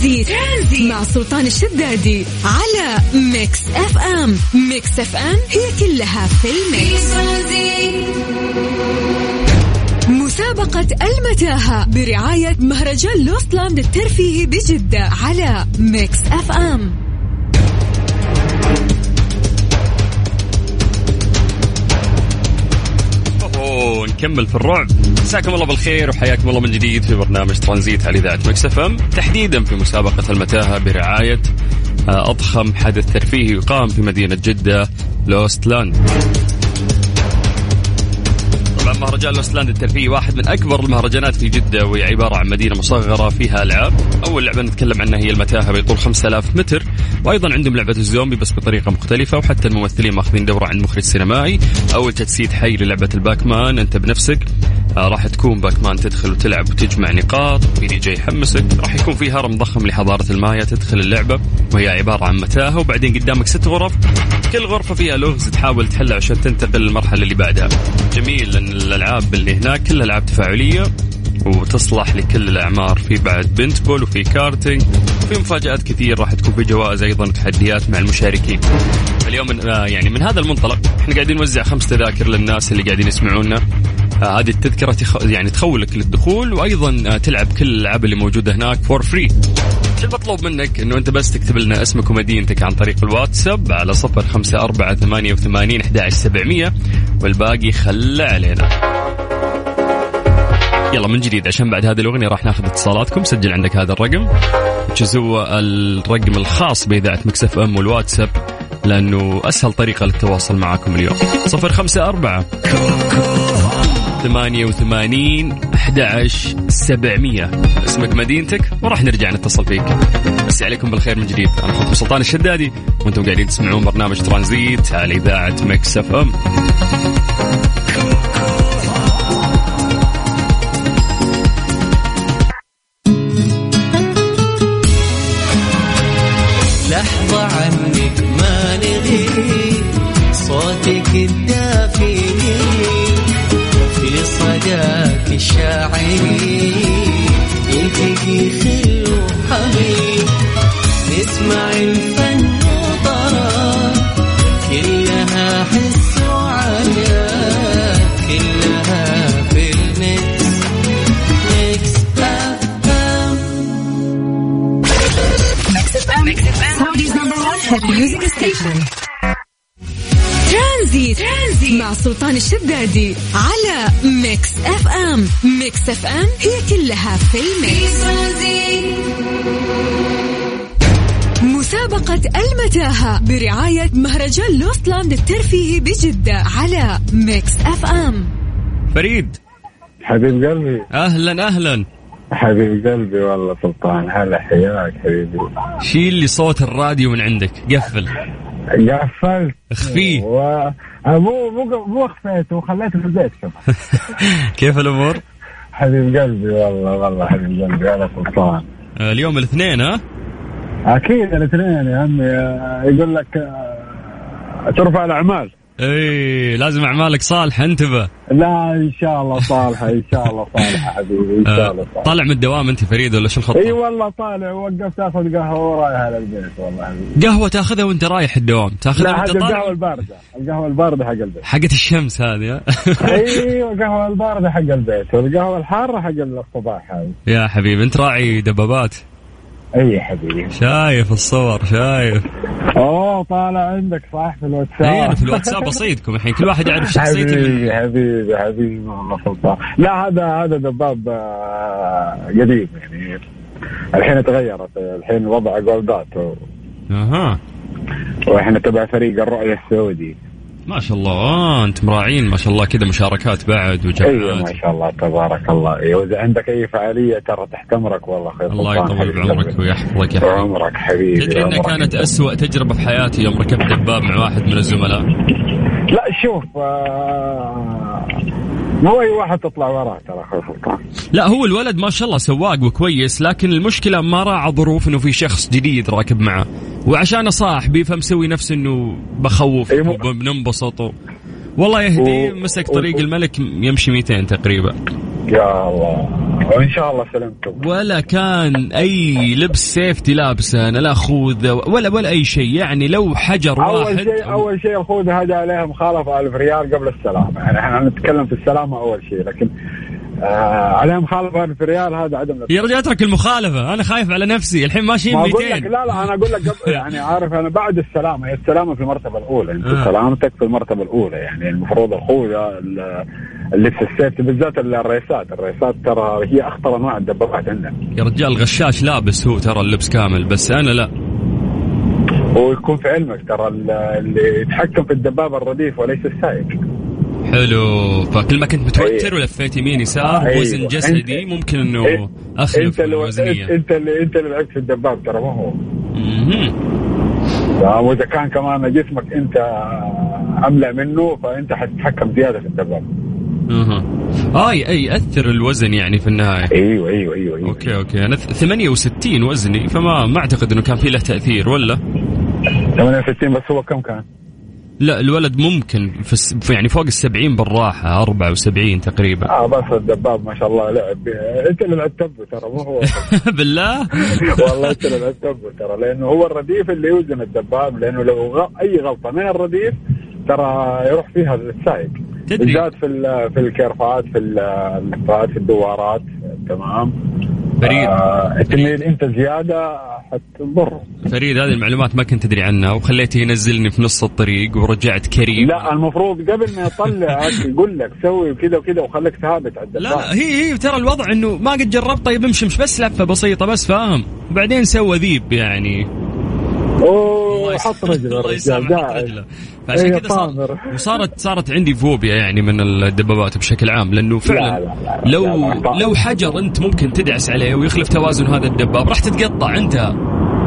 Transit, Transit مع سلطان الشدادي على Mix FM. Mix FM هي كلها في ال mix. مسابقة المتاهة برعاية مهرجان Lost Land الترفيهي بجدة على Mix FM. نكمل في الرعب. مساكم الله بالخير وحياكم الله من جديد في برنامج ترانزيت على إذاعة Mix تحديدا في مسابقة المتاهة برعاية آه، أضخم حدث ترفيهي يقام في مدينة جدة Lost Land. مهرجان Lost Land الترفيهي واحد من أكبر المهرجانات في جدة وهي عبارة عن مدينة مصغرة فيها العاب أول لعبة نتكلم عنها هي المتاهة بطول 5000 متر. وأيضا عندهم لعبة الزومبي بس بطريقة مختلفة وحتى الممثلين ماخذين دورة عند مخرج سينمائي أول تجسيد حي للعبة ال Pac-Man أنت بنفسك. آه راح تكون Pac-Man تدخل وتلعب وتجمع نقاط. في دي جي يحمسك. راح يكون في هرم ضخم لحضارة المايا تدخل اللعبة. وهي عبارة عن متاهة وبعدين قدامك ست غرف. كل غرفة فيها لغز تحاول تحله عشان تنتقل للمرحلة اللي بعدها. جميل لأن الألعاب اللي هناك كلها ألعاب تفاعلية وتصلح لكل الأعمار. في بعد paintball وفي كارتينج وفي مفاجآت كثير راح تكون في جوائز أيضا وتحديات مع المشاركين. اليوم من آه يعني من هذا المنطلق إحنا قاعدين نوزع خمس تذاكر للناس اللي قاعدين يسمعونا. هذه التذكرة تخ... يعني تخولك للدخول وأيضا آه تلعب كل الألعاب اللي موجودة هناك for free المطلوب منك؟ إنه أنت بس تكتب لنا اسمك ومدينتك عن طريق الواتساب على صفر خمسة أربعة ثمانية وثمانين أحد سبعمية والباقي خله علينا. يلا من جديد عشان بعد هذه الأغنية راح ناخذ اتصالاتكم. سجل عندك هذا الرقم. هو الرقم الخاص بإذاعة Mix FM والواتساب لأنه أسهل طريقة للتواصل معكم اليوم. صفر خمسة أربعة ثمانية وثمانين أحد سبعمية. اسمك مدينتك؟ وراح نرجع نتصل فيك. مسا عليكم بالخير من جديد. أنا أخوكم سلطان الشدادي وأنتم قاعدين تسمعون برنامج ترانزيت على إذاعة Mix F الشدادي على Mix FM Mix FM هي كلها في ال mix. مسابقة المتاهة برعاية مهرجان Lost Land الترفيهي بجدة على Mix FM فريد. حبيب قلبي. أهلا أهلا. حبيب قلبي والله سلطان هلا حياك حبيبي. شيل لي صوت الراديو من عندك قفل. قفلت اخفيه مو مو مو أخفيته وخليته في البيت كمان. كيف الأمور؟ حبيب قلبي والله والله حبيب قلبي هلا سلطان آه، اليوم الاثنين ها؟ أكيد الاثنين يا عمي آه، يقول لك ترفع الأعمال. إيه لازم أعمالك صالحة انتبه. لا إن شاء الله صالحة إن شاء الله صالحة حبيبي إن شاء الله صالحة. طالع من الدوام أنت فريد ولا شو الخطة؟ إي والله طالع وقفت اخذ قهوة ورايح على البيت والله. حبيبي قهوة تاخذها وأنت رايح الدوام؟ تاخذها لا وأنت طالع؟ القهوة الباردة القهوة الباردة حق البيت. حقت الشمس هذه؟ أيوه القهوة الباردة حق البيت والقهوة الحارة حق الصباح هذه. يا حبيبي أنت راعي دبابات. أي حبيبي. شايف الصور شايف. أوه طالع عندك صح في الواتساب. اي أنا في الواتساب اصيدكم الحين كل واحد يعرف شخصيتي حبيبي حبيبي حبيبي والله سلطان. لا هذا هذا دباب آه، قديم يعني. الحين تغيرت الحين وضع جولدات. أها. وإحنا تبع فريق الرؤية السعودي. ما شاء الله. آه انت مراعين ما شاء الله كذا مشاركات بعد أيوه ما وجمعات شاء الله تبارك الله. أيوه اذا عندك أي فعالية ترى تحت امرك والله خير الله يطول بعمرك. ويحفظك يا حبيبي. عمرك حبيبي تدري انها. كانت أسوأ تجربة في حياتي يوم ركبت دباب مع واحد من الزملاء. لا شوف آه، مو أي واحد تطلع وراه ترى أخوي سلطان لا هو الولد ما شاء الله سواق وكويس لكن المشكلة ما راعى ظروف إنه في شخص جديد راكب معه. وعشان صاحبي فمسوي نفسه إنه بخوف وبننبسط و... والله يهديه مسك طريق الملك يمشي 200 تقريبا. يا الله. وإن شاء الله سلمتم. ولا كان أي لبس سيفتي لابسه أنا لا خوذه ولا ولا أي شيء. يعني لو حجر أول واحد شيء أول شيء الخوذه هذا عليها مخالفه 1000 ريال قبل السلامة. يعني إحنا نتكلم في السلامة أول شيء لكن آه عليها مخالفه 1000 ريال هذا عدم يا رجال اترك المخالفة. أنا خايف على نفسي. الحين ماشيين ما أقول لك 200 لا لا أنا أقول لك قبل يعني عارف أنا بعد السلامة هي السلامة في المرتبة الأولى. أنت آه. سلامتك في المرتبة الأولى. يعني المفروض الخوذه ال- اللبس السيفتي بالذات الريسات الريسات ترى هي أخطر أنواع الدبابات عندنا يا رجال غشاش لابس هو ترى اللبس كامل بس أنا لا ويكون في علمك ترى ال- اللي يتحكم في الدبابة الرديف وليس السائق حلو فكل ما كنت متوتر أيوه. ولفيت يمين يسار أيوه. بوزن جسدي ممكن إنه إيه. أخلف إنت اللي الوزنية انت اللي إنت اللي لعبت في الدباب ترى ما هو. تمام؟ وإذا كان كمان جسمك أنت أملى منه فأنت حتتحكم زيادة في الدباب أها. اي أي يأثر الوزن يعني في النهاية. أيوه أيوه أيوه, أيوه. أوكي أوكي. أنا ث- 68 وزني فما ما أعتقد إنه كان في له تأثير ولا؟ 68 بس هو كم كان؟ لا الولد ممكن في, الس- يعني فوق ال 70 بالراحه 74 تقريبا. آه بس الدباب ما شاء الله لعب. انت اللي لعبت به ترى مو هو. بالله؟ والله انت اللي لعبت به ترى لأنه هو الرديف اللي يوزن الدباب لأنه لو غ... أي غلطة من الرديف ترى يروح فيها السائق تدري؟ بالذات في في الكيرفات في في الدوارات تمام؟ فريد. آه تميل أنت زيادة حتضر. فريد هذه المعلومات ما كنت ادري عنها وخليته ينزلني في نص الطريق ورجعت كريم. لا المفروض قبل ما يطلعك يقول لك سوي كذا وكذا وخليك ثابت على لا لا هي هي ترى الوضع إنه ما قد جربت طيب امشي مش بس لفة بسيطة بس فاهم. وبعدين سوى ذيب يعني. أوه حط رجله الله يسامحك. رجله. فعشان إيه، كذا صار. وصارت صارت عندي فوبيا يعني من الدبابات بشكل عام لأنه فعلا لا، لا، لا، لو. لو حجر أنت ممكن تدعس عليه ويخلف توازن هذا الدباب راح تتقطع أنت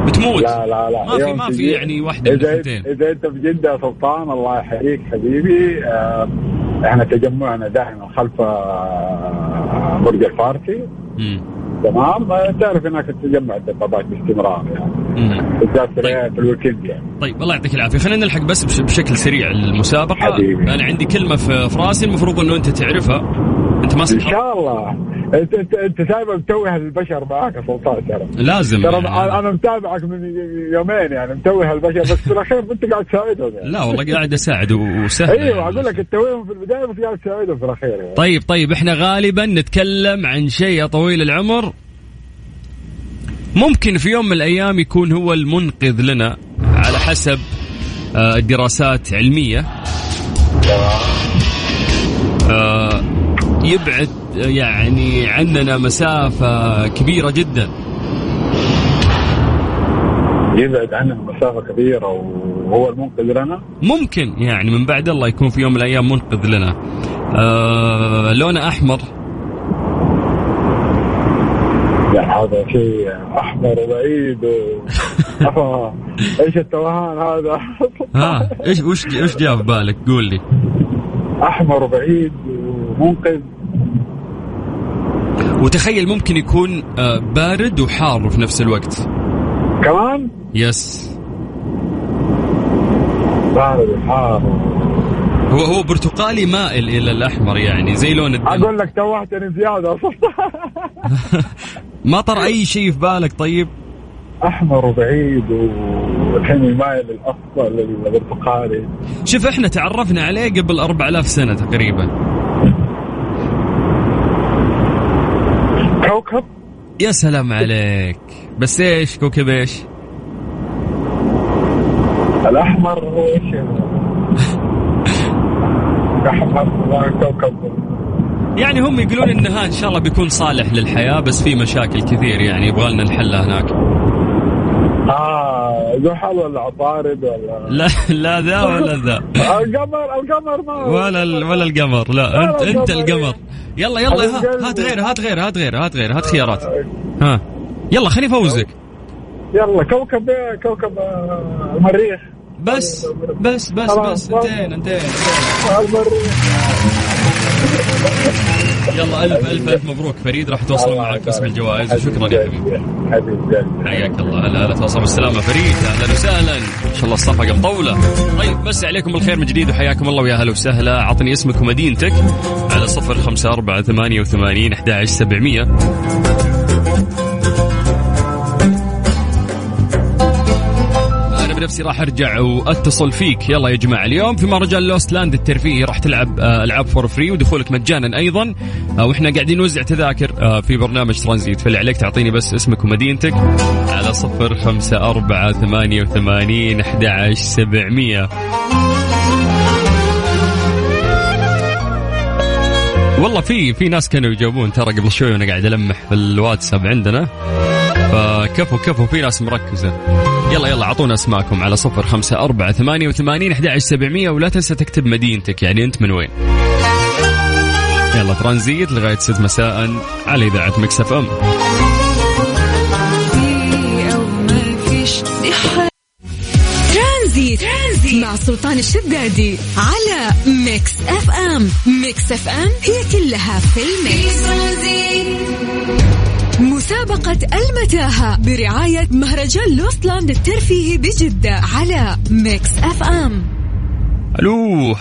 بتموت لا لا لا ما في ما في يعني واحدة من اذا الثنتين إذا أنت في جدة سلطان الله يحييك حبيبي آه، إحنا تجمعنا دائما خلف آه، برج الفارسي. تمام آه، تعرف هناك تجمع الدبابات باستمرار يعني. بالذات طيب. في الويكند يعني. طيب الله يعطيك العافية. خلينا نلحق بس بش- بشكل سريع المسابقة. حبيبي. أنا عندي كلمة في راسي المفروض إنه أنت تعرفها. أنت إن ماسك شاء الله. أنت أنت أنت سايبه متوه البشر معاك يا سلطان ترى. لازم. ترى يعني. أنا متابعك من يومين يعني متوه البشر. بس في الأخير أنت قاعد تساعدهم يعني. لا والله قاعد أساعد وسهل إيوه يعني. أقول لك التويهم في البداية بس قاعد تساعدهم في الأخير يعني. طيب طيب إحنا غالبا نتكلم عن شيء يا طويل العمر. ممكن في يوم من الأيام يكون هو المنقذ لنا على حسب آه، دراسات علمية. آه، يبعد يعني عننا مسافة كبيرة جدا. يبعد عننا مسافة كبيرة وهو المنقذ لنا؟ ممكن يعني من بعد الله يكون في يوم من الأيام منقذ لنا. آه لونه أحمر يعني هذا شيء أحمر وبعيد. و... إيش التوهان هذا؟ ها إيش وش وش جاء في بالك؟ قول لي. أحمر وبعيد ومنقذ. وتخيل ممكن يكون آه، بارد وحار في نفس الوقت. كمان؟ يس. بارد وحار. هو هو برتقالي مائل إلى الأحمر يعني زي لون الدم. أقول لك توهتني زيادة. ما طر أي شيء في بالك طيب؟ أحمر وبعيد والحين يمايل للاصفر للبرتقالي. شوف إحنا تعرفنا عليه قبل 4000 سنة تقريبا. كوكب؟ يا سلام عليك. بس إيش كوكب إيش؟ الأحمر هو إيش؟ أحمر كوكب. يعني هم يقولون انها إن شاء الله بيكون صالح للحياة بس في مشاكل كثير يعني يبغى لنا نحلها هناك. آه زحل ولا عطارد ولا لا لا ذا ولا ذا. القمر القمر ما ولا ال- ولا القمر لا انت أنت القمر يلا يلا ها- حبيب هات. غير هات غير هات غير هات غير هات خيارات. ها. يلا خليني أفوزك. يلا كوكب إيه؟ كوكب آه، المريخ. بس بس بس. بس. انتين انتين المريخ. يلا ألف ألف ألف مبروك. فريد راح توصل معك قسم الجوائز. وشكرا يا حبيبي. حبيبي حياك الله. هلا هلا توصل بالسلامة. فريد أهلا وسهلا. إن شاء الله الصفقه مطوله طيب مسا عليكم بالخير من جديد وحياكم الله ويا هلا وسهلا. عطني اسمك ومدينتك على صفر خمسة أربعة ثمانية وثمانين أحد عشر سبعمية. أنا بنفسي راح أرجع وأتصل فيك. يلا يا جماعة اليوم في مهرجان Lost Land الترفيهي راح تلعب آه، ألعاب for free ودخولك مجانا أيضا. آه، وإحنا قاعدين نوزع تذاكر آه، في برنامج ترانزيت. فاللي عليك تعطيني بس اسمك ومدينتك. على صفر خمسة أربعة ثمانية وثمانين أحد عشر سبعمية. والله في في ناس كانوا يجاوبون ترى قبل شوي وأنا قاعد ألمح في الواتساب عندنا. فكفو كفو في ناس مركزة. يلا يلا أعطونا اسماءكم على صفر خمسة أربعة ثمانية وثمانين أحد سبعمية ولا تنسى تكتب مدينتك. يعني أنت من وين؟ يلا ترانزيت لغاية ست مساء على إذاعة Mix FM. Transit. مع سلطان الشدادي على Mix FM. Mix FM هي كلها في ال mix. مسابقة المتاهة برعاية مهرجان Lost Land الترفيهي بجدة على Mix FM. ألو.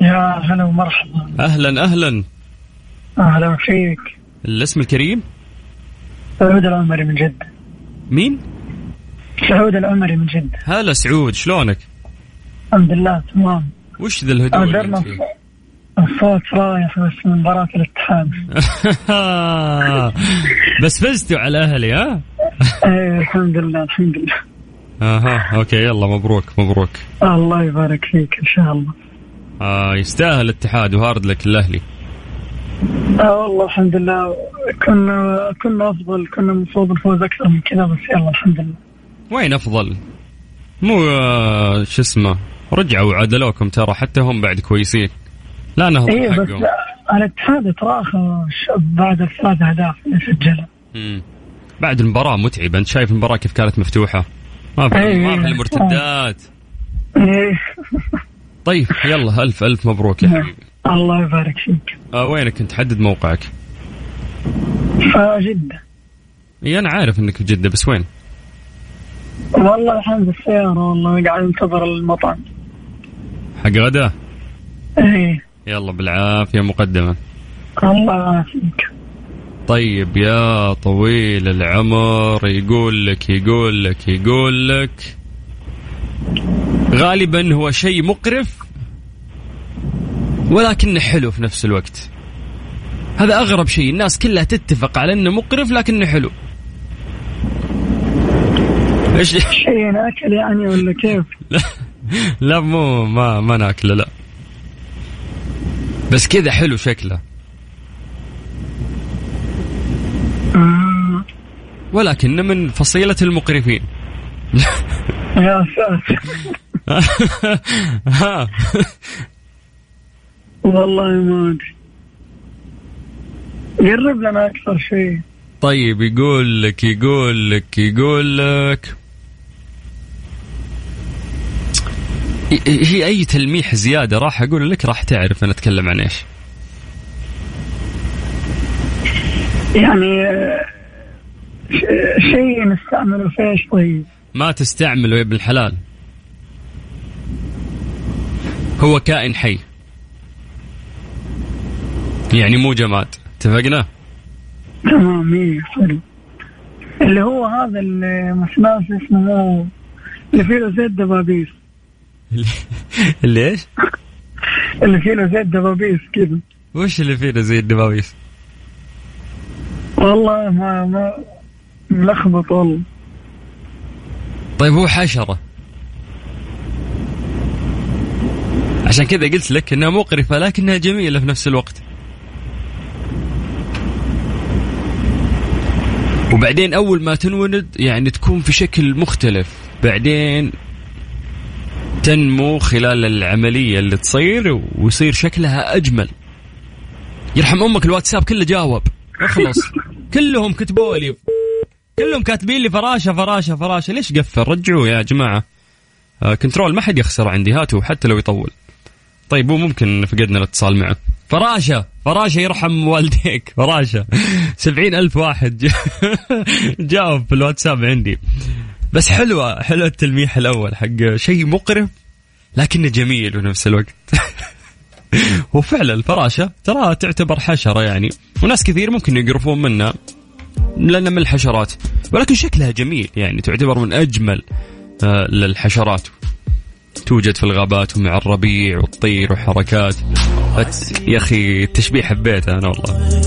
يا هلا ومرحبا. أهلا أهلا. أهلا فيك. الاسم الكريم؟ سعود العمري من جدة مين؟ سعود العمري من جدة هلا سعود شلونك؟ الحمد لله تمام. وش ذا الهدوء اللي فيه؟ الصوت رايح بس من مباراة الاتحاد. بس فزتوا على أهلي ها؟ إيه الحمد لله الحمد لله. أها okay يلا مبروك مبروك. الله يبارك فيك إن شاء الله. آه يستاهل الاتحاد و hard luck الأهلي. آه والله الحمد لله. كنا كنا أفضل كنا المفروض نفوز أكثر من كذا بس يلا الحمد لله. وين أفضل؟ مو آه، شو اسمه رجعوا وعادلوكم ترى حتى هم بعد كويسين. لا نهضم إيه بس الاتحاد تراخى بعد الثلاث اهداف اللي سجلها. بعد المباراة متعبة. أنت شايف المباراة كيف كانت مفتوحة؟ ما في إيه. ما في المرتدات. إيه. طيب يلا ألف ألف مبروك. يا حبيبي الله يبارك فيك. آه وينك أنت؟ حدد موقعك. فجدة. إي أنا عارف إنك في جدة بس وين؟ والله الحين بالسيارة والله قاعد أنتظر المطعم. حق غدا؟ إيه. يلا بالعافية مقدما الله يعافيك. طيب يا طويل العمر يقول لك يقول لك يقول لك. غالبا هو شيء مقرف ولكنه حلو في نفس الوقت. هذا أغرب شيء الناس كلها تتفق على إنه مقرف لكنه حلو. إيش؟ شيء ناكل يعني ولا كيف؟ لا, لا مو ما ما ناكله لا. بس كذا حلو شكله. مم. ولكنه من فصيلة المقرفين. يا ساتر. ها. والله ما أدري. قرب لنا أكثر شيء. طيب يقول لك يقول لك يقول لك. هي أي تلميح زيادة راح أقول لك راح تعرف أنا أتكلم عن إيش. يعني آه، شيء نستعمله في إيش طيب؟ ما تستعمله يا ابن الحلال. هو كائن حي. يعني مو جماد. اتفقنا؟ تمام إيه حلو. اللي هو هذا ناسي اسمه اللي فيه له زي الدبابيس اللي إيش؟ اللي له زي الدبابيس كذا وش اللي فيه زي الدبابيس؟ والله ما ما ملخبط والله. طيب هو حشرة. عشان كذا قلت لك إنها مقرفة لكنها جميلة في نفس الوقت. وبعدين أول ما تنولد يعني تكون في شكل مختلف. بعدين تنمو خلال العملية اللي تصير ويصير شكلها أجمل. يرحم أمك الواتساب كله جاوب. اخلص كلهم كتبوا لي. كلهم كاتبين لي فراشة فراشة فراشة. ليش قفل؟ رجعوه يا جماعة. آه كنترول ما حد يخسر عندي. هاتوا حتى لو يطول. طيب مو ممكن فقدنا الاتصال معه. فراشة فراشة يرحم والديك. فراشة. سبعين ألف واحد. جا- جاوب في الواتساب عندي. بس حلوة حلوة التلميح الأول حق شيء مقرف لكنه جميل بنفس الوقت. وفعلا الفراشة ترى تعتبر حشرة يعني وناس كثير ممكن يقرفون منها لأنها من الحشرات ولكن شكلها جميل يعني تعتبر من أجمل آه، الحشرات توجد في الغابات ومع الربيع والطير وحركات. يا أخي التشبيه حبيته أنا والله.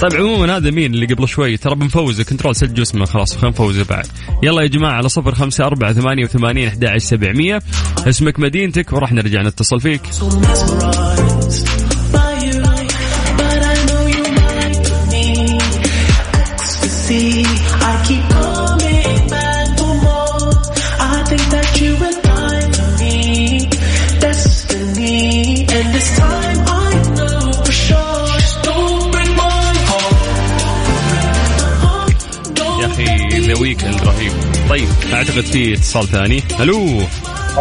طيب عموما هذا مين اللي قبل شوي؟ ترى بنفوزه. كنترول سجل اسمه خلاص خلينا نفوزه بعد. يلا يا جماعة على صفر خمسة أربعة ثمانية وثمانين أحد عشر سبعمية. اسمك مدينتك وراح نرجع نتصل فيك. أعتقد في اتصال ثاني. ألو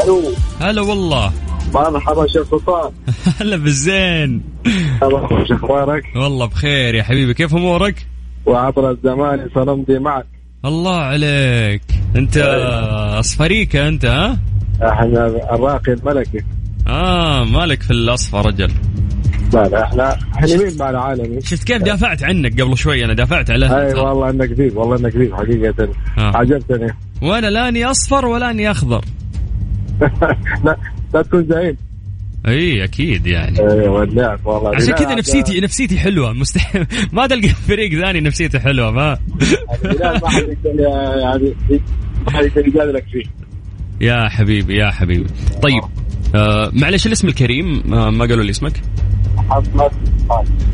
ألو هلا والله. مرحبا شيخ سلطان هلا بالزين. مرحبا شيخ أخبارك والله بخير يا حبيبي. كيف أمورك؟ وعبر الزمان سنمضي معك. الله عليك. أنت اصفريكة أنت ها؟ أحنا الراقي الملكي. آه مالك في الأصفر رجل. لا لا إحنا إحنا مين مع العالمي شفت كيف دافعت عنك قبل شوي؟ أنا دافعت عليه أي والله إنك ذيب والله إنك ذيب حقيقة. آه. عجبتني. وأنا لاني أصفر ولاني أخضر. لا لا تكون زعيم. إي أكيد يعني. إي ودعك والله. عشان لا، كذا نفسيتي نفسيتي حلوة. مستحيل. ما تلقى فريق ثاني نفسيته حلوة ما. الهلال ما حد يقدر يعني ما حد يقدر يجادلك فيه. يا حبيبي يا حبيبي. طيب آه معلش الاسم الكريم آه ما قالوا لي اسمك؟ محمد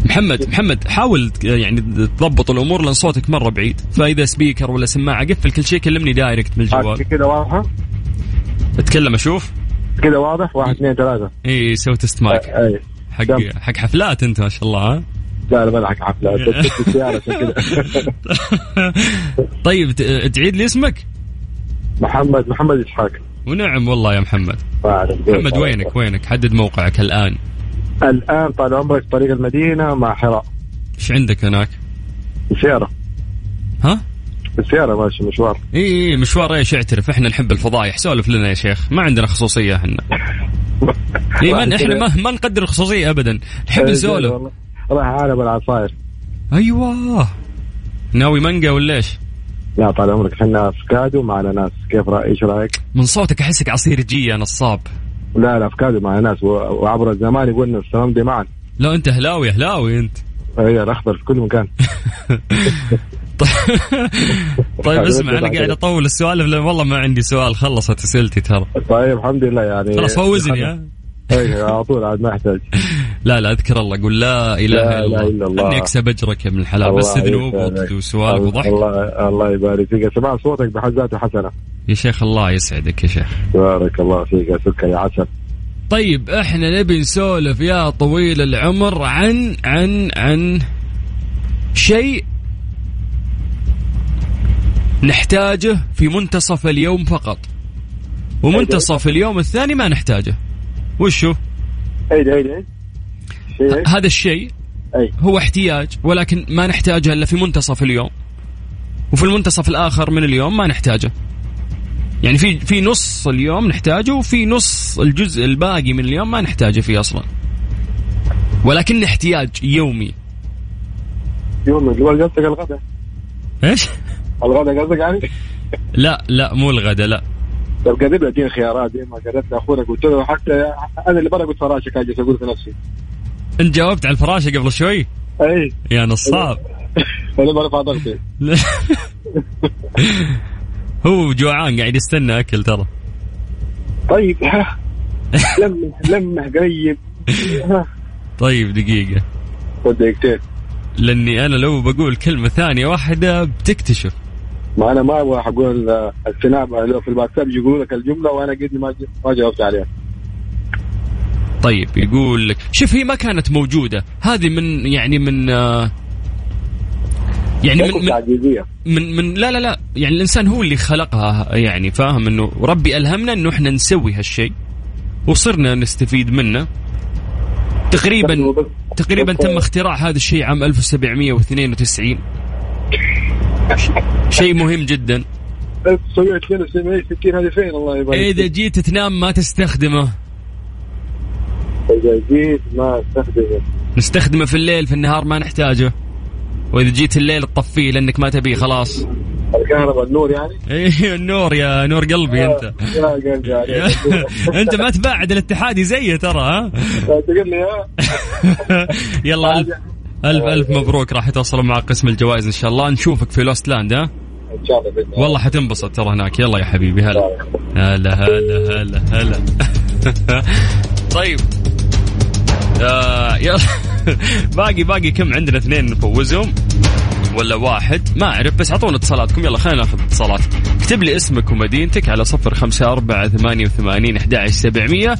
محمد محمد حاول يعني تضبط الأمور لأن صوتك مرة بعيد. فإذا speaker ولا سماعة قفل كل شيء كلمني direct من الجوال كذا واضحة أتكلم أشوف؟ كذا واضح؟ واحد اثنين ثلاثة. إي سوي test mic أي حق؟ حق حفلات أنت ما شاء الله ها؟ لا لا بلعك كذا. طيب تعيد لي اسمك؟ محمد محمد إسحاق. ونعم والله يا محمد. محمد وينك وينك؟ حدد موقعك الآن. الآن طال عمرك طريق المدينة مع حراء. إيش عندك هناك؟ السيارة ها؟ السيارة ماشي مشوار. إي إي مشوار إيش اعترف إحنا نحب الفضايح سولف لنا يا شيخ. ما عندنا خصوصية إحنا. إي ما إحنا ما, ما نقدر الخصوصية ابدا. نحب نسولف. والله. راح عالم العصاير. أيوه. ناوي مانجا ولا إيش؟ لا طال عمرك. إحنا افكادو معنا ناس. كيف رأي إيش رأيك؟ من صوتك أحسك عصير جي يا نصاب. لا لا افكادو معنا ناس وعبر الزمان يقولنا السلام دي معا لا أنت هلاوي هلاوي أنت. هي الاخضر في كل مكان. طيب اسمع أنا قاعد أطول السوالف لأن والله ما عندي سؤال خلصت أسئلتي ترى. طيب الحمد لله يعني خلاص فوزني ها؟ اي على طول عاد ما يحتاج لا لا أذكر الله قول لا إله لا إلا الله. أني أكسب أجرك يا ابن الحلال بس ذنوب. وسوالف وضحك. الله الله يبارك فيك. سمع صوتك بحد ذاته حسنة. يا شيخ الله يسعدك يا شيخ. بارك الله فيك. يا سكر يا عسل. طيب إحنا نبي نسولف يا طويل العمر عن عن عن شيء نحتاجه في منتصف اليوم فقط. ومنتصف اليوم الثاني ما نحتاجه. وشو؟ ايدي شيء إيه؟ هذا الشيء هو احتياج ولكن ما نحتاجه إلا في منتصف اليوم. وفي المنتصف الآخر من اليوم ما نحتاجه. يعني في في نص اليوم نحتاجه وفي نص الجزء الباقي من اليوم ما نحتاجه فيه أصلا. ولكن احتياج يومي. يوم اللي قصدك الغداء. إيش؟ الغداء قصدك يعني؟ لا لا مو الغداء لا. طب قريب لي اديني خيارات زي ما قريت لاخونا قلت له حتى أنا اللي برا قلت فراشه كان جالس أقول في نفسي. أنت جاوبت على الفراشه قبل شوي؟ اي يا نصاب. أنا ما رفع ضغطي هو جوعان قاعد يستنى أكل ترى. طيب. لمح لمح قريب. ها، طيب دقيقة. خذ دقيقتين لأني أنا لو بقول كلمة ثانية واحدة بتكتشف. ما أنا ما أبغى أقول السناب لو في الواتساب يقولوا لك الجملة وأنا قد ما ما جاوبت عليها. طيب يقول لك شوف هي ما كانت موجودة. هذه من يعني من آه، يعني من من, من من لا لا لا. يعني الإنسان هو اللي خلقها يعني فاهم؟ إنه ربي ألهمنا إنه إحنا نسوي هالشيء وصرنا نستفيد منه. تقريبا تقريبا تم اختراع هذا الشيء عام 1792 شيء مهم جدا. 1972 60 هذه فين الله يبارك إذا؟ جيت تنام ما تستخدمه. إذا جيت ما أستخدمه. نستخدمه في الليل في النهار ما نحتاجه. وإذا جيت الليل تطفيه لأنك ما تبيه خلاص. الكهرباء النور يعني؟ إيه النور يا نور قلبي أنت. يا قلبي عليك. أنت ما تباعد الاتحادي زي ترى ها؟ تقول لي ها؟ يلا. ألف ألف مبروك راح يتواصلوا مع قسم الجوائز إن شاء الله. نشوفك في Lost Land ها؟ إن شاء الله بإذن الله والله حتنبسط ترى هناك. يلا يا حبيبي هلا. هلا هلا هلا هلا. طيب. آه يلا. باقي باقي كم؟ عندنا اثنين نفوزهم. ولا واحد؟ ما أعرف بس أعطونا اتصالاتكم. يلا خلينا ناخذ اتصالات. اكتب لي اسمك ومدينتك على صفر خمسة أربعة ثمانية وثمانين أحد سبعمية.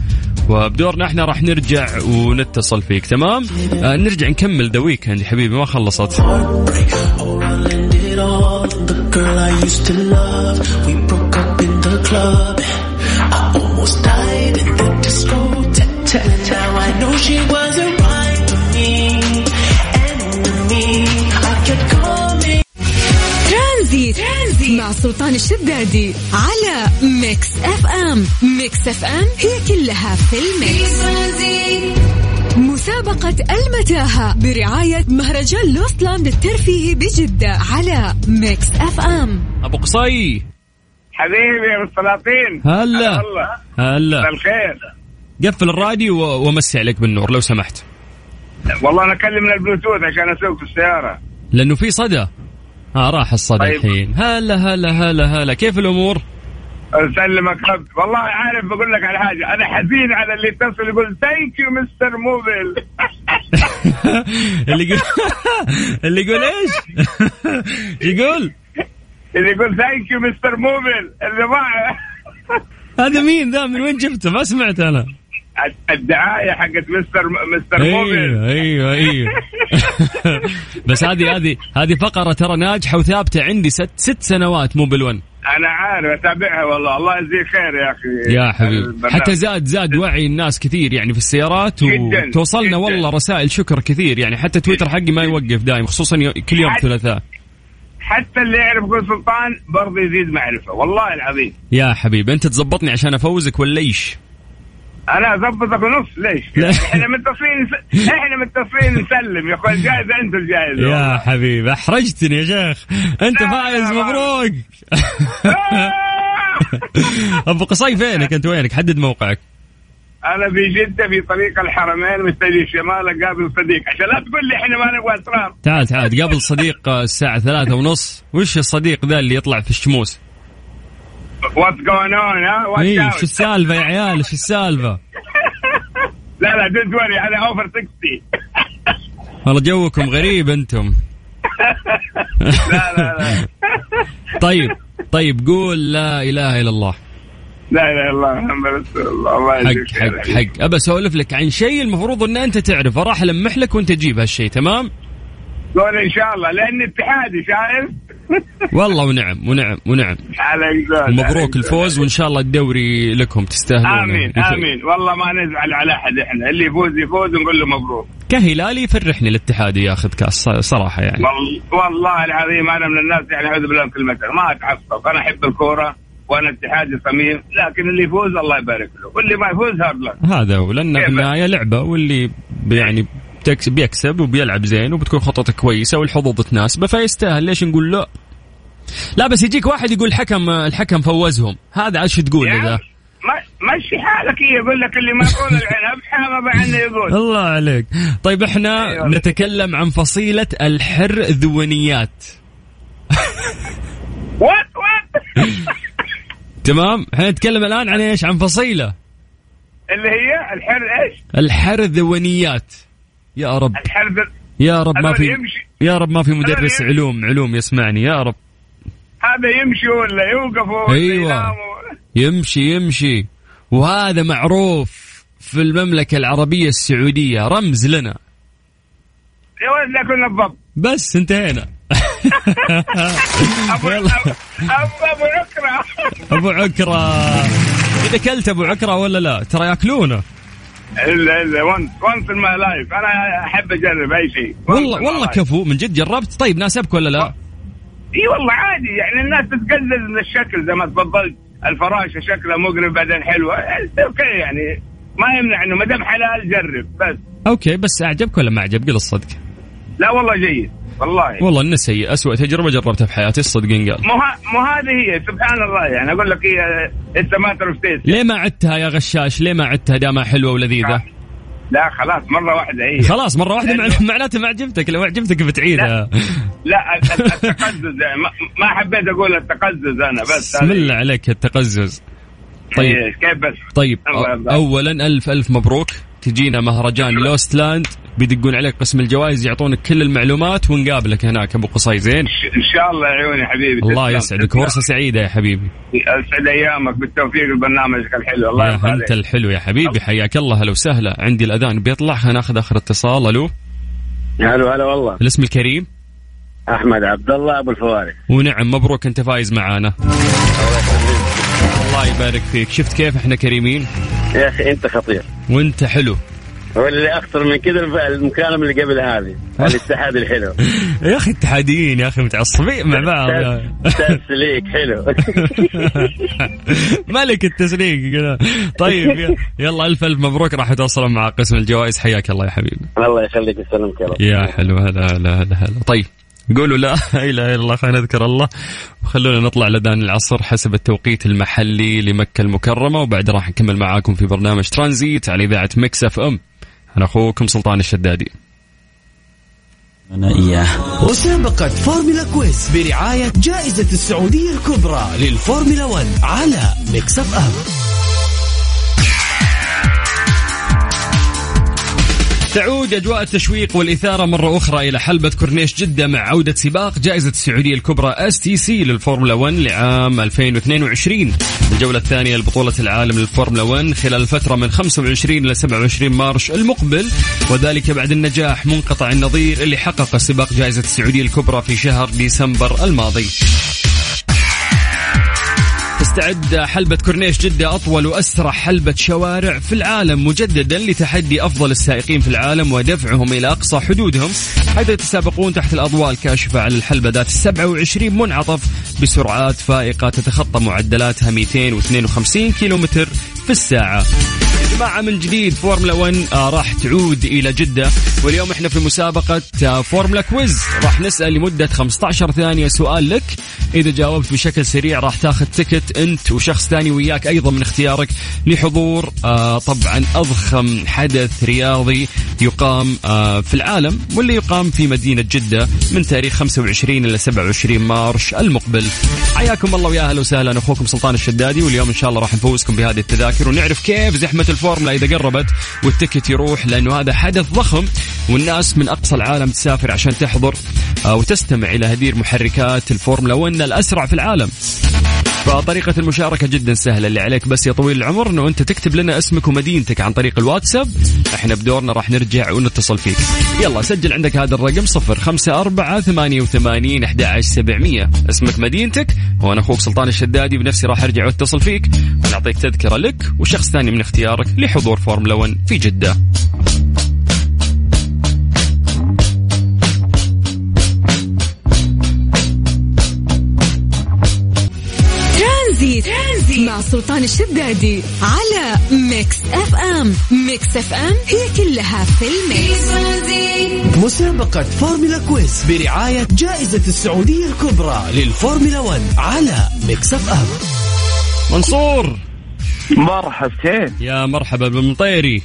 وبدورنا إحنا راح نرجع ونتصل فيك تمام؟ آه نرجع نكمل ذا ويكند حبيبي ما خلصت. I know she was سلطان الشدادي على ميكس اف ام. ميكس اف ام هي كلها في الميكس. مسابقة المتاهة برعاية مهرجان لوستلاند الترفيهي بجدة على ميكس اف ام. أبو قصي. حبيبي يا السلاطين. هلا. هلا. بالخير. قفل الراديو و- ومسي عليك بالنور لو سمحت. والله أنا أكلم من البلوتوث عشان أسوق في السيارة. لأنه في صدى. آه راح الصدى طيب. الحين هلا هلا هلا هلا. كيف الأمور؟ أسلمك رب والله عارف بقول لك على حاجة. أنا حزين على اللي يتصل يقول thank you Mister Mobile اللي يقول اللي يقول إيش؟ يقول؟ اللي يقول thank you Mister Mobile اللي ما هذا مين ذا؟ من وين جبته؟ ما سمعت أنا. الدعاية حقت Mister Mister Mobile. أيوه أيوه أيوه بس هذه هذه هذه فقرة ترى ناجحة وثابتة عندي ست ست سنوات مو بالون. أنا عارف أتابعها والله. الله يجزيك خير يا أخي. يا حبيبي. حتى زاد زاد وعي الناس كثير يعني في السيارات وتوصلنا. والله رسائل شكر كثير يعني. حتى تويتر حقي ما يوقف دايم خصوصا كل يوم ثلاثاء. حتى اللي يعرف يقول سلطان برضه يزيد معرفة. والله العظيم. يا حبيبي أنت تزبطني عشان أفوزك ولا إيش؟ أنا اضبطك ونص ليش؟ إحنا متصلين إحنا متصلين نسلم يا أخوي الجائزه انت الجائزه يا حبيبي احرجتني يا شيخ. انت فايز. مبروك. آه! أبو قصي فينك؟ أنت وينك؟ حدد موقعك. أنا في جدة في طريق الحرمين مستدي الشمال قابل صديق. عشان لا تقول لي إحنا ما نبغى اسرار تعال تعال قبل صديق الساعة ثلاثة ونص. وش الصديق ذا اللي يطلع في الشموس؟ what's going on ها out. شو السالفة يا عيال؟ شو السالفة؟ لا لا don't worry أنا over 60 والله جوكم غريب أنتم. لا لا لا. طيب طيب قول لا إله إلا الله. لا إله إلا الله محمد رسول الله. الله حق يجزيك حق حق. أبى أسولف لك عن شيء المفروض إن أنت تعرفه راح ألمح لك وأنت تجيب هالشيء تمام؟ قول إن شاء الله لاني اتحادي شايف؟ والله ونعم ونعم ونعم. عليك زود مبروك الفوز. وإن شاء الله الدوري لكم تستاهلون. آمين آمين. والله ما نزعل على أحد إحنا. اللي يفوز يفوز ونقول له مبروك. كهلالي يفرحني الاتحاد ياخذ كاس صراحة يعني. وال- والله العظيم أنا من الناس يعني أعوذ بالله من كلمة ما أتعصب. أنا أحب الكورة وأنا اتحادي صميم لكن اللي يفوز الله يبارك له. واللي ما يفوز هارد هذا هو. لأن؟ النهاية لعبة واللي يعني بيكسب وبيلعب زين وبتكون خطته كويسة والحظوظ تناسبه فيستاهل. ليش نقول لا؟ لا بس يجيك واحد يقول الحكم الحكم فوزهم. هذا إيش تقول ذا؟ مشي حالك هي يقول لك اللي ما يقول العنب حامى عنه يقول. الله عليك. طيب إحنا أيوة. نتكلم عن فصيلة الحرذونيات what what؟ تمام؟ إحنا نتكلم الآن عن إيش؟ عن فصيلة. اللي هي الحر إيش؟ الحرذونيات يا رب. يا رب ما في يمشي. يا رب ما في مدرس. علوم علوم يسمعني. يا رب. هذا يمشي ولا يوقفوا ولا أيوة. يمشي يمشي. وهذا معروف في المملكة العربية السعودية. رمز لنا. يا ولد كنا الضبط بس انتهينا. ابو يلا. أبو عكرة. أبو عكرة. إذا كلت أبو عكرة ولا لا؟ ترى يأكلونه. إلا إلا once once in my life أنا أحب أجرب أي شيء. والله والله كفو من جد جربت؟ طيب ناسبك ولا لا؟ إي والله عادي يعني الناس تتقزز من الشكل زي ما تفضلت. الفراشه شكلها مقرب بعدين حلوة. okay يعني ما يمنع إنه ما دام حلال جرب بس. okay بس أعجبك ولا ما عجبك قل الصدق. لا والله جيد. والله. والله إنه سيء. اسوء تجربة جربتها في حياتي الصدق قال مو هذه هي سبحان الله. يعني أقول لك هي it's matter of taste ليه ما عدتها يا غشاش؟ ليه ما عدتها دامها حلوة ولذيذة؟ لا خلاص مرة واحدة هي. خلاص مرة واحدة مع- لأنه- معناته ما عجبتك. لو عجبتك بتعيدها. لا ال- ال- التقزز. يعني ما, ما حبيت أقول التقزز أنا بس بسم الله عليك التقزز. طيب. إيه، كيف بس؟ طيب. اولا ألف ألف مبروك. تجينا مهرجان Lost Land بيدقون عليك قسم الجوائز يعطونك كل المعلومات ونقابلك هناك. أبو قصي زين؟ إن شاء الله يا عيوني حبيبي. الله. يسعدك. فرصه سعيدة يا حبيبي. اسعد أيامك. بالتوفيق لبرنامجك الحلو. الله يا أنت الحلو يا حبيبي. حياك الله. هلا وسهلا. عندي الأذان بيطلع. ناخذ آخر اتصال. ألو؟ هلا هلا والله. الاسم الكريم؟ أحمد عبد الله أبو الفوارق ونعم. مبروك أنت فايز معانا. الله يبارك فيك. شفت كيف إحنا كريمين؟ يا أخي أنت خطير. وأنت حلو. واللي أخطر من كذا المكالمة اللي قبل هذه الاتحاد الحلو. يا أخي اتحاديين يا أخي متعصبين. مع بعض. تسليك حلو. ملك التسليك. كذا طيب يلا ألف ألف مبروك. راح توصلوا مع قسم الجوائز. حياك الله يا حبيبي. الله يخليك يسلمك يا رب. يا حلو. هلا هلا هلا هلا. طيب قولوا لا إله إلا الله خلينا نذكر الله. وخلونا نطلع لأذان العصر حسب التوقيت المحلي لمكة المكرمة وبعد راح نكمل معاكم في برنامج ترانزيت على إذاعة Mix FM. أنا أخوكم سلطان الشدادي. أنا إياه. مسابقة فورمولا quiz برعاية جائزة السعودية الكبرى للفورمولا 1 على Mix F تعود أجواء التشويق والإثارة مرة أخرى إلى حلبة كورنيش جدة مع عودة سباق جائزة السعودية الكبرى stc للفورمولا 1 لعام 2022 الجولة الثانية لبطولة العالم للفورمولا 1 خلال الفترة من 25 إلى 27 مارش المقبل. وذلك بعد النجاح منقطع النظير اللي حقق سباق جائزة السعودية الكبرى في شهر ديسمبر الماضي. تستعد حلبة كورنيش جدة أطول وأسرع حلبة شوارع في العالم مجددا لتحدي أفضل السائقين في العالم ودفعهم إلى أقصى حدودهم حيث يتسابقون تحت الأضواء الكاشفة على الحلبة ذات 27 منعطف بسرعات فائقة تتخطى معدلاتها 252 كيلومتر في الساعة. جماعة من جديد فورمولا 1 آه راح تعود إلى جدة. واليوم إحنا في مسابقة آه فورمولا quiz. راح نسأل لمدة 15 ثانية سؤال لك. إذا جاوبت بشكل سريع راح تاخذ ticket أنت وشخص ثاني وياك أيضا من اختيارك لحضور آه طبعا أضخم حدث رياضي يقام في العالم واللي يقام في مدينة جدة من تاريخ 25 إلى 27 مارش المقبل. حياكم الله ويا أهلا وسهلا. أخوكم سلطان الشدادي واليوم إن شاء الله راح نفوزكم بهذه التذاكر. ونعرف كيف زحمة الفورمولا إذا قربت وال ticket يروح لأنه هذا حدث ضخم والناس من أقصى العالم تسافر عشان تحضر آه، وتستمع إلى هدير محركات الفورمولا 1 الأسرع في العالم. فطريقة المشاركة جدا سهلة اللي عليك بس يا طويل العمر إنه أنت تكتب لنا اسمك ومدينتك عن طريق الواتساب. إحنا بدورنا راح نرجع ونتصل فيك. يلا سجل عندك هذا الرقم صفر خمسة أربعة ثمانية وثمانين أحد سبعمية. اسمك مدينتك وأنا أخوك سلطان الشدادي بنفسي راح أرجع وأتصل فيك. ونعطيك تذكرة لك وشخص ثاني من اختيارك. لحضور فورمولا 1 في جدة. Transit. Transit مع سلطان الشدادي على Mix FM. Mix FM هي كلها في ال mix. مسابقة فورمولا quiz برعاية جائزة السعودية الكبرى للفورمولا 1 على Mix FM. منصور! مرحبتين يا مرحبا بالمطيري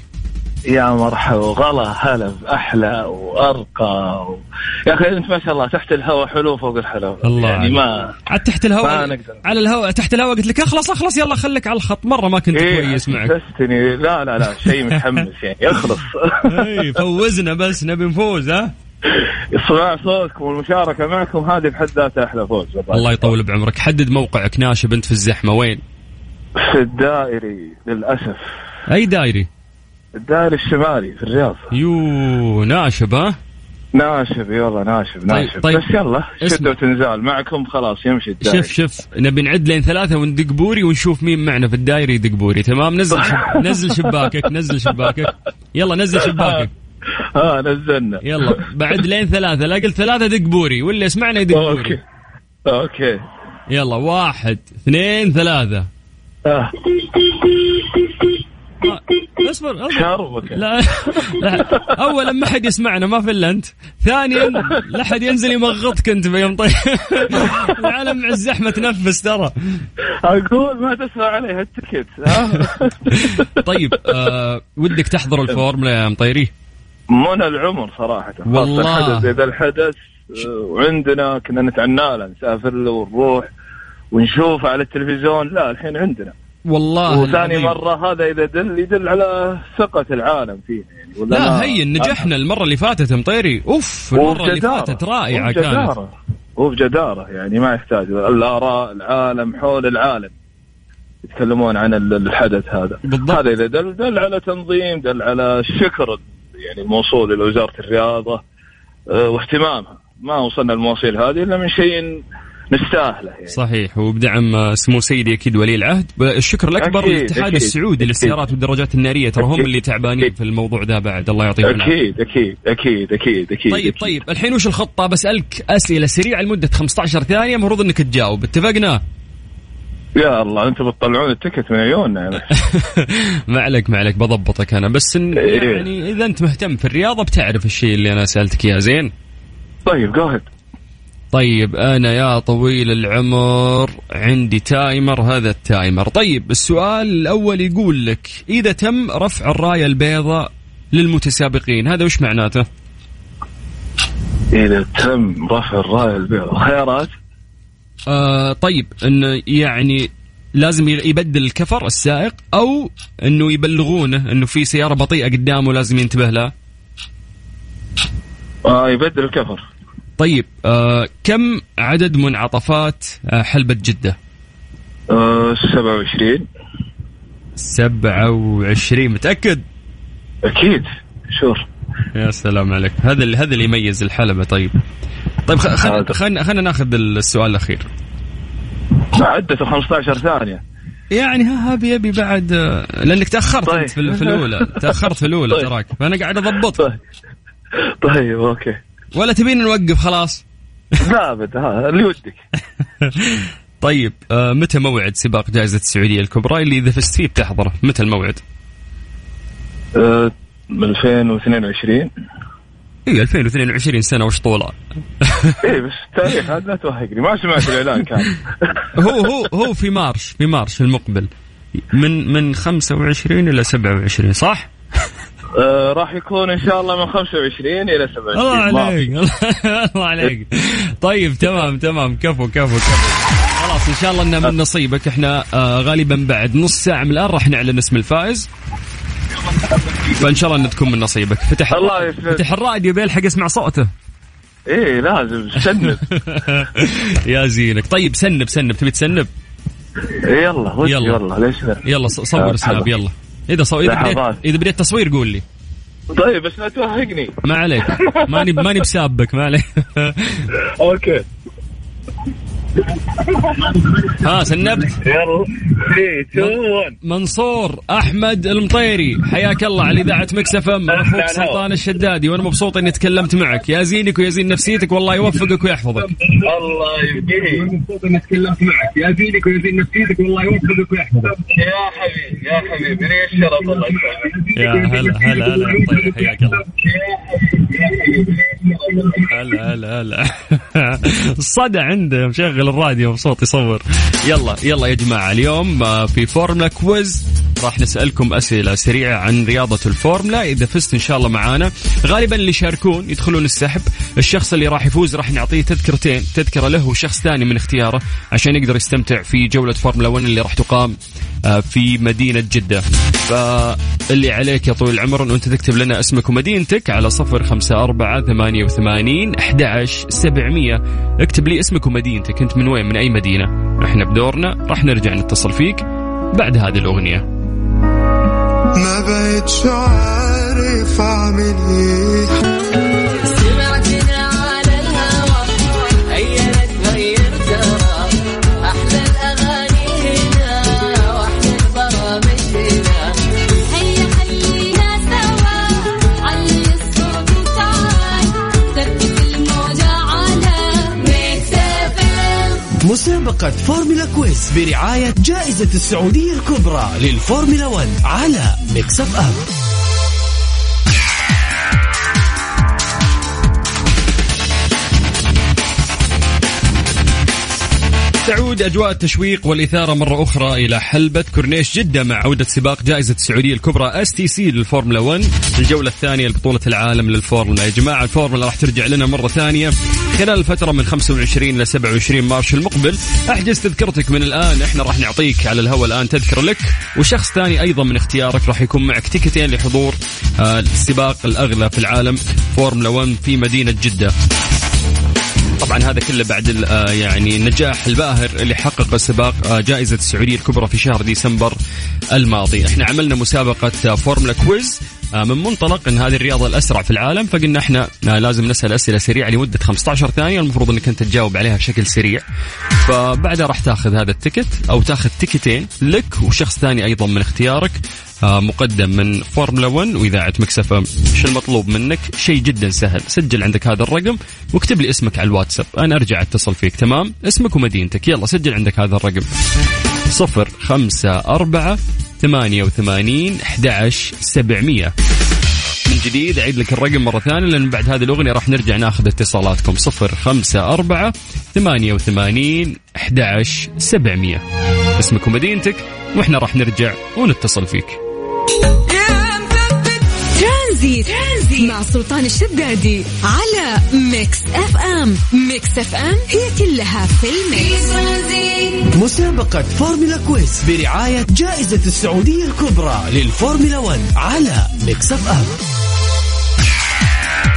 يا مرحبا وغلا هلا أحلى وأرقى. و... يا أخي أنت ما شاء الله تحت الهواء حلو فوق الحلو. الله يعني عليك. ما عاد تحت الهواء. على الهواء تحت الهواء قلت لك اخلص اخلص يلا خليك على الخط. مرة ما كنت إيه كويس معك. حسستني. لا لا لا شيء متحمس يعني. يخلص إيه، فوزنا بس نبي نفوز ها؟ سماع صوتكم والمشاركة معكم هذه بحد ذاتها أحلى فوز. الله يطول بعمرك. حدد موقعك ناشب أنت في الزحمة. وين؟ في الدائري للأسف. أي دايري الدائري الشمالي في الرياض. يو ناشب ها؟ ناشف يلا ناشف ناشف طيب. بس يلا. شدة وتنزال. معكم خلاص يمشي الدايري شوف شوف نبي نعد لين ثلاثة وندق بوري ونشوف مين معنا في الدايري يدق بوري. تمام؟ نزل شب... نزل شباكك نزل شباكك. يلا نزل شباكك. ها نزلنا. يلا بعد لين ثلاثة. لا قلت ثلاثة دق بوري. واللي يسمعنا يدق أوكي. بوري أوكي. يلا واحد اثنين ثلاثة. آه. آه، اصبر اصبر. لا, لا. اولا ما حد يسمعنا ما في إلا أنت. ثانيا لا حد ينزل يمغطك أنت بيوم طيب العالم مع الزحمة تنفس ترى. أقول ما تسمع عليها التكت. ها؟ طيب آه ودك تحضر الفورمولا يا مطيري؟ منى العمر خاصة والله. الحدث زي ذا الحدث آه، وعندنا كنا نتعنى له نسافر له ونروح. ونشوفه على التلفزيون لا الحين عندنا. والله وثاني العظيم. مرة هذا إذا دل يدل على ثقة العالم فينا يعني ولا لا ما- هي نجحنا المرة اللي فاتت مطيري. أوف المرة اللي. فاتت رائعة كانت. وبجدارة يعني ما يحتاج. الآراء العالم حول العالم. يتكلمون عن ال- الحدث هذا. بالضبط. هذا إذا دل, دل على تنظيم دل على الشكر يعني الموصول إلى وزارة الرياضة آه، واهتمامها. ما وصلنا المواصيل هذه إلا من شيء نستاهله يعني. صحيح وبدعم سمو سيدي أكيد ولي العهد. الشكر الاكبر للاتحاد السعودي. للسيارات والدراجات النارية. ترى هم اللي تعبانين أكيد. في الموضوع ذا بعد. الله يعطيهم العافية. أكيد أكيد أكيد أكيد أكيد. طيب أكيد. طيب. الحين وش الخطة؟ بسألك أسئلة سريعة لمدة 15 ثانية. المفروض إنك تجاوب. اتفقنا؟ يا الله أنتم بتطلعون التكت من عيوننا. ما عليك ما عليك. بضبطك أنا. بس إن إيه. يعني إذا أنت مهتم في الرياضة بتعرف الشيء اللي أنا سألتك إياه. زين؟ طيب جو طيب أنا يا طويل العمر عندي timer هذا ال timer. طيب السؤال الأول يقول لك إذا تم رفع الراية البيضاء للمتسابقين هذا وش معناته؟ إذا تم رفع الراية البيضاء خيارات؟ آه طيب إنه يعني لازم يبدل الكفر السائق أو إنه يبلغونه إنه في سيارة بطيئة قدامه لازم ينتبه لها؟ آه يبدل الكفر. طيب آه كم عدد منعطفات آه حلبة جدة؟ آه 27 27 متأكد؟ أكيد شور. يا سلام عليك. هذا اللي هذا اللي يميز الحلبة طيب. طيب خلينا خلينا خلينا ناخذ السؤال الأخير. عدته 15 ثانية. يعني ها هذا يبي بعد آه، لأنك تأخرت طيب. في الأولى. تأخرت في الأولى طيب. تراك. فأنا قاعد اضبط طيب. طيب okay. ولا تبينا نوقف خلاص؟ لا أبد ها اللي ودك طيب آه متى موعد سباق جائزة السعودية الكبرى اللي إذا فزت فيه بتحضره متى الموعد؟ آه 2022 اي 2022 سنة وش طولها؟ إيه بس التاريخ هذا لا توهقني. ما سمعت الإعلان كان. هو هو هو في مارش في مارش المقبل. من من 25 إلى 27 صح؟ آه راح يكون إن شاء الله من 25 إلى 27 الله عليك. الله عليك. طيب تمام تمام. كفو كفو كفو. خلاص إن شاء الله انه من نصيبك. إحنا آه غالبا بعد نص ساعة من الآن راح نعلن اسم الفائز. فإن شاء الله انه تكون من نصيبك. فتح الله يسعدك. فتح الراديو بيلحق يسمع صوته. إيه لازم. سنب يا زينك. طيب snap snap. تبي تسنب؟ يلا يلا. يلا ليش لا؟ يلا صور آه، Snap. يلا. إذا صو... إذا بديت. إذا بديت تصوير قول لي. طيب بس لا توهقني. ما عليك. ماني ماني بسابك ما عليك. Okay. ها سنبت يلا 3 2 1 منصور احمد المطيري حياك الله على اذاعه Mix FM أنا أخوك سلطان الشدادي وأنا مبسوط اني تكلمت معك يا زينك ويا زين نفسيتك والله يوفقك ويحفظك الله يبقيه مبسوط اني تكلمت معك يا زينك ويا زين نفسيتك والله يوفقك ويحفظك يا حبيبي يا حبيبي لي الشرف الله يسعدك يا هلا هلا هلا يا مطيري حياك الله هلا هلا هلا الصدى عنده مشغل الراديو مبسوط يصور. يلا يلا يا جماعة اليوم آه، في فورمولا quiz. راح نسألكم أسئلة سريعة عن رياضة الفورمولا إذا فزت إن شاء الله معانا. غالبا اللي يشاركون يدخلون السحب. الشخص اللي راح يفوز راح نعطيه تذكرتين تذكرة له وشخص ثاني من اختياره عشان يقدر يستمتع في جولة فورمولا 1 اللي راح تقام آه، في مدينة جدة. فاللي عليك يا طويل العمر إنه أنت تكتب لنا اسمك ومدينتك على صفر خمسة أربعة ثمانية وثمانين أحد سبعمية. اكتب لي اسمك ومدينتك. أنت من وين؟ من أي مدينة؟ إحنا بدورنا راح نرجع نتصل فيك بعد هذه الأغنية. ما بقتش عارف أعمل إيه. مسابقة فورمولا quiz برعاية جائزة السعودية الكبرى للفورمولا 1 على ميكس أف تعود أجواء التشويق والإثارة مرة أخرى إلى حلبة كورنيش جدة مع عودة سباق جائزة السعودية الكبرى اس تي سي للفورمولا 1 الجولة الثانية لبطولة العالم للفورمولا. يا جماعة الفورمولا راح ترجع لنا مرة ثانية. خلال الفترة من 25 ل 27 مارس المقبل أحجز تذكرتك من الآن. إحنا راح نعطيك على الهواء الآن تذكره لك. وشخص ثاني أيضا من اختيارك راح يكون معك تيكتين لحضور آه، السباق الأغلى في العالم فورمولا 1 في مدينة جدة. طبعا هذا كله بعد آه يعني النجاح الباهر اللي حققه سباق آه جائزة السعودية الكبرى في شهر ديسمبر الماضي. إحنا عملنا مسابقة آه فورمولا quiz من منطلق إن هذه الرياضة الأسرع في العالم فقلنا إحنا آه لازم نسأل أسئلة سريعة لمدة 15 ثانية المفروض إنك أنت تجاوب عليها بشكل سريع. فبعدها راح تاخذ هذا ال ticket أو تاخذ تيكتين لك وشخص ثاني أيضا من اختيارك آه، مقدم من فورمولا 1 وإذاعة ميكس اف ام إيش المطلوب منك؟ شيء جدا سهل سجل عندك هذا الرقم واكتب لي اسمك على الواتساب. أنا أرجع أتصل فيك تمام؟ اسمك ومدينتك يلا سجل عندك هذا الرقم. صفر خمسة أربعة ثمانية وثمانين أحد سبعمية. من جديد أعيد لك الرقم مرة ثانية لأن بعد هذه الأغنية راح نرجع ناخذ اتصالاتكم. صفر خمسة أربعة ثمانية وثمانين أحد سبعمية. اسمك ومدينتك وإحنا راح نرجع ونتصل فيك. ترانزيت. مع سلطان الشدادي على ميكس اف ام. ميكس اف ام هي كلها في الميكس. مسابقة فورمولا quiz برعاية جائزة السعودية الكبرى للفورمولا 1 على ميكس اف ام.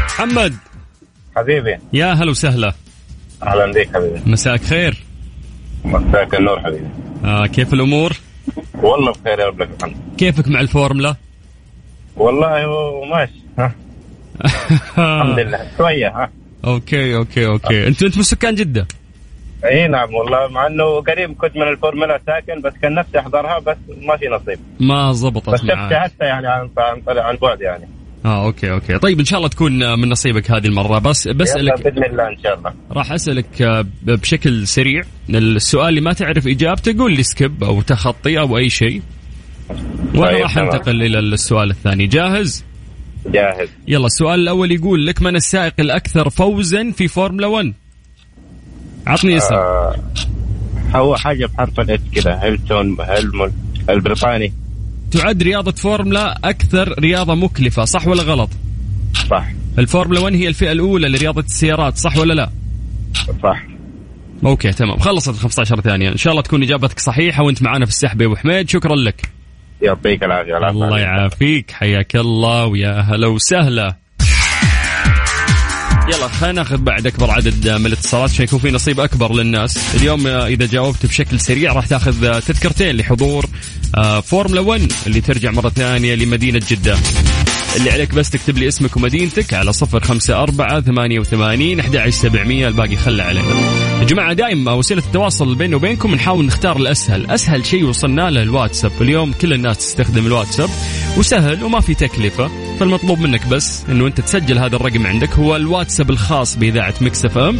محمد. حبيبي. يا هلا وسهلا. أهلا بك حبيبي. مساك الخير؟ مساك النور حبيبي. آه كيف الأمور؟ والله بخير يا رب لك الحمد. كيفك مع الفورمولا والله ماشي. ها؟ الحمد لله. شوية ها. okay okay okay. انت انت من سكان جدة؟ إي نعم والله. مع إنه قريب كنت من الفورمولا ساكن بس كان نفسي أحضرها بس ما في نصيب. ما بس زبطت شفتها معك هسه يعني عن عن بعد يعني. آه okay okay. طيب إن شاء الله تكون آه، من نصيبك هذه المرة. بس بسالك بإذن الله إن شاء الله. راح أسألك آه، بشكل سريع. السؤال اللي ما تعرف إجابته قول لي skip أو تخطي أو أي شيء. وأنا طيب، راح. أنتقل إلى السؤال الثاني. جاهز؟ جاهز. يلا السؤال الأول يقول لك من السائق الأكثر فوزا في فورمولا 1 عطني اسم. آه هو حاجة بحرف الاتش كذا هيلتون هاميلتون البريطاني. تعد رياضة فورمولا أكثر رياضة مكلفة صح ولا غلط؟ صح. الفورمولا 1 هي الفئة الأولى لرياضة السيارات صح ولا لا؟ صح. okay تمام. خلصت ال 15 ثانية. إن شاء الله تكون إجابتك صحيحة وأنت معنا في السحب يا أبو حميد. شكرا لك. يعطيك العافية. الله. يعافيك. حياك الله ويا هلا وسهلا. يلا خلينا ناخذ بعد أكبر عدد من الاتصالات. عشان يكون في نصيب أكبر للناس. اليوم إذا جاوبت بشكل سريع راح تأخذ تذكرتين لحضور آه، فورمولا 1 اللي ترجع مرة ثانية لمدينة جدة. اللي عليك بس تكتب لي اسمك ومدينتك على صفر خمسة أربعة ثمانية وثمانين أحد سبعمية الباقي خلى علينا يا جماعة دائما وسيلة التواصل بيني وبينكم نحاول نختار الأسهل. أسهل شيء وصلنا له الواتساب. اليوم كل الناس تستخدم الواتساب وسهل وما في تكلفة. فالمطلوب منك بس أنه أنت تسجل هذا الرقم عندك. هو الواتساب الخاص بإذاعة ميكس اف أم.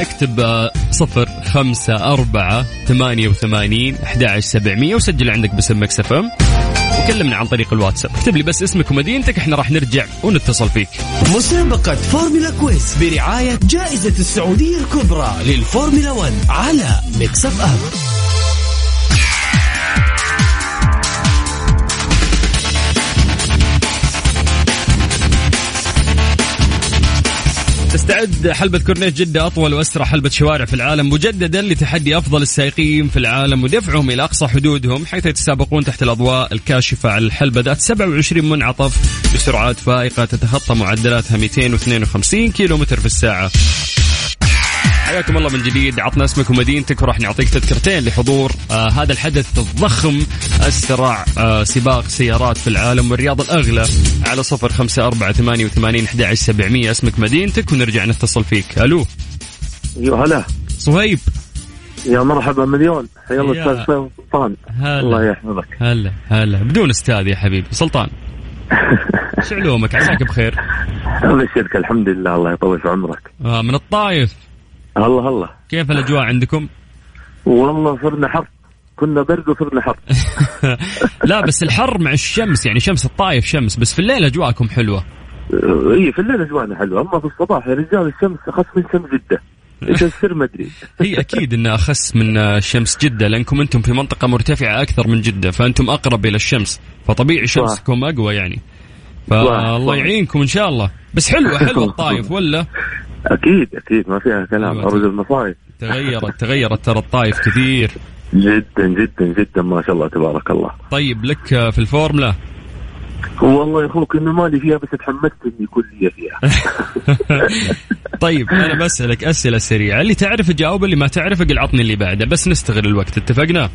اكتب آه، صفر خمسة أربعة ثمانية وثمانين أحد سبعمية وسجل عندك باسم ميكس اف أم. وكلمنا عن طريق الواتساب. اكتب لي بس اسمك ومدينتك إحنا راح نرجع ونتصل فيك. مسابقة فورمولا quiz برعاية جائزة السعودية الكبرى للفورمولا 1 على ميكس اف تستعد حلبة كورنيش جدة أطول وأسرع حلبة شوارع في العالم مجددا لتحدي أفضل السائقين في العالم ودفعهم إلى أقصى حدودهم حيث يتسابقون تحت الأضواء الكاشفة على الحلبة. ذات 27 منعطف بسرعات فائقة تتخطى معدلاتها 252 كيلومتر في الساعة. حياكم الله من جديد. عطنا اسمك ومدينتك وراح نعطيك تذكرتين لحضور آه هذا الحدث الضخم اسرع آه سباق سيارات في العالم والرياض الأغلى على صفر خمسة أربعة ثمانية وثمانين أحد سبعمية. اسمك مدينتك ونرجع نتصل فيك. ألو. يا هلا. صهيب. يا مرحبا مليون. حيا الله. أستاذ سلطان. الله يحفظك. هلا هلا. بدون أستاذ يا حبيبي. سلطان. إيش علومك؟ عساك بخير. ابشرك الحمد لله. الله يطول في عمرك. آه من الطايف. هلا هلا. كيف الأجواء عندكم؟ والله صرنا حر. كنا برد وصرنا حر. لا بس الحر مع الشمس يعني شمس الطايف شمس بس في الليل أجواءكم حلوة. إي في الليل أجواءنا حلوة. أما في الصباح يا رجال الشمس اخف من شمس جدة. إيش تصير ما أدري. هي أكيد إنها أخف من شمس جدة لأنكم أنتم في منطقة مرتفعة أكثر من جدة فأنتم أقرب إلى الشمس. فطبيعي شمسكم أقوى يعني. فالله يعينكم إن شاء الله. بس حلوة حلوة الطايف ولا؟ أكيد أكيد. ما فيها كلام. عروس المصايف تغيرت تغيرت ترى الطايف كثير. جدا جدا جدا. ما شاء الله تبارك الله. طيب لك في الفورمولا؟ والله يا أخوك إنه مالي فيها بس تحمست إني يكون لي فيها. طيب أنا بسألك أسئلة سريعة. اللي تعرف جاوب اللي ما تعرف أقل عطني اللي بعده. بس نستغل الوقت. اتفقنا؟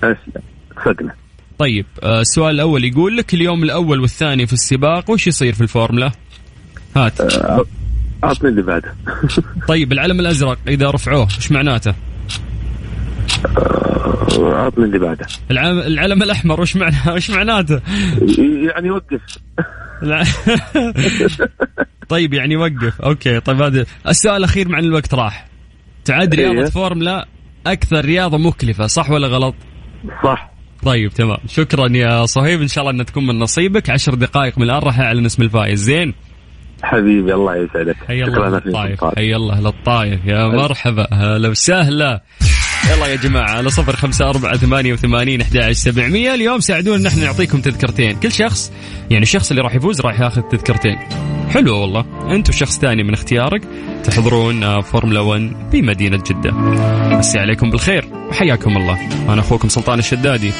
اتفقنا. طيب آه، السؤال الأول يقول لك اليوم الأول والثاني في السباق وش يصير في الفورمولا؟ هات. عطني اللي بعده. طيب العلم الأزرق إذا رفعوه إيش معناته؟ عطني اللي بعده. العلم, العلم الأحمر وش معناه وش معناته؟ يعني وقف لا. طيب يعني وقف okay طيب هذا السؤال الأخير مع الوقت راح. تعد رياضة إيه. فورمولا أكثر رياضة مكلفة صح ولا غلط؟ صح. طيب تمام. شكرا يا صهيب. إن شاء الله انها تكون من نصيبك. عشر دقائق من الآن راح أعلن اسم الفائز. زين. حبيبي الله يسعدك. حي شكراً الله. للطايف حي الله للطايف يا مرحبا هلا وسهلا. يلا يا جماعة على صفر خمسة أربعة ثمانية وثمانين أحد سبعمية. اليوم ساعدونا نحن نعطيكم تذكرتين. كل شخص يعني الشخص اللي راح يفوز راح ياخذ تذكرتين. حلو والله. أنت وشخص ثاني من اختيارك تحضرون آه، فورمولا 1 في مدينة جدة. مسي عليكم بالخير. وحياكم الله. أنا أخوكم سلطان الشدادي.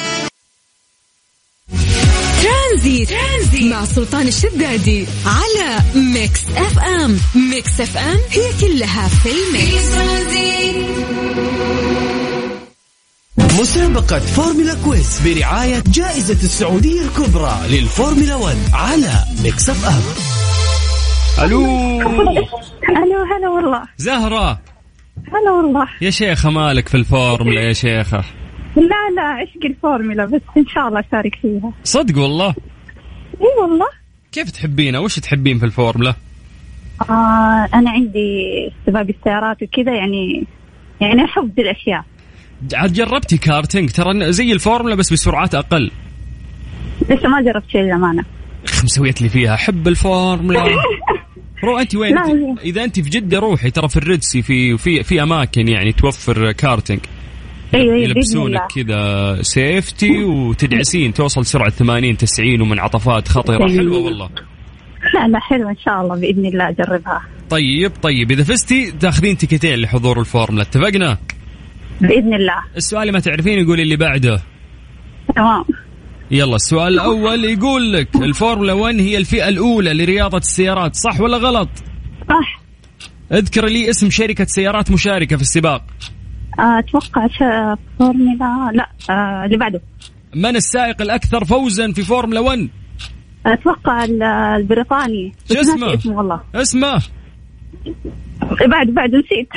ترانزيت. ترانزيت مع سلطان الشدادي على ميكس اف ام ميكس اف ام هي كلها في الميكس. مسابقة فورمولا quiz برعاية جائزة السعودية الكبرى للفورمولا 1 على Mix FM ألو. ألو هلا والله. زهرة. هلا والله. يا شيخة مالك في الفورمولا يا شيخة؟ لا لا عشق الفورمولا بس إن شاء الله أشارك فيها. صدق والله؟ إي والله. كيف تحبينها وش تحبين في الفورمولا؟ آه أنا عندي سباق السيارات وكذا يعني يعني أحب ذي الأشياء. عاد جربتي كارتينج؟ ترى زي الفورمولا بس بسرعات أقل. لسه ما جربت شيء للأمانة. مسوية لي فيها. أحب الفورمولا. رو أنت وين؟ إذا أنت في جدة روحي. ترى في ال Red Sea في في في أماكن يعني توفر كارتينج. أيوه بإذن يلبسونك كذا safety وتدعسين توصل سرعة 80 90 ومنعطفات خطره طيب. حلوة والله. لا لا حلوة إن شاء الله بإذن الله أجربها. طيب طيب إذا فزتي تاخذين تيكتين لحضور الفورمولا. اتفقنا؟ بإذن الله. السؤال ما تعرفين يقول اللي بعده. تمام. يلا السؤال الأول يقول لك الفورمولا 1 هي الفئة الأولى لرياضة السيارات صح ولا غلط؟ صح. اذكر لي اسم شركة سيارات مشاركة في السباق. أتوقع فورمولا لا آه اللي بعده. من السائق الأكثر فوزا في فورمولا 1 أتوقع ال- البريطاني. شو اسمه؟ اسمه والله. اسمه. بعد بعد نسيت.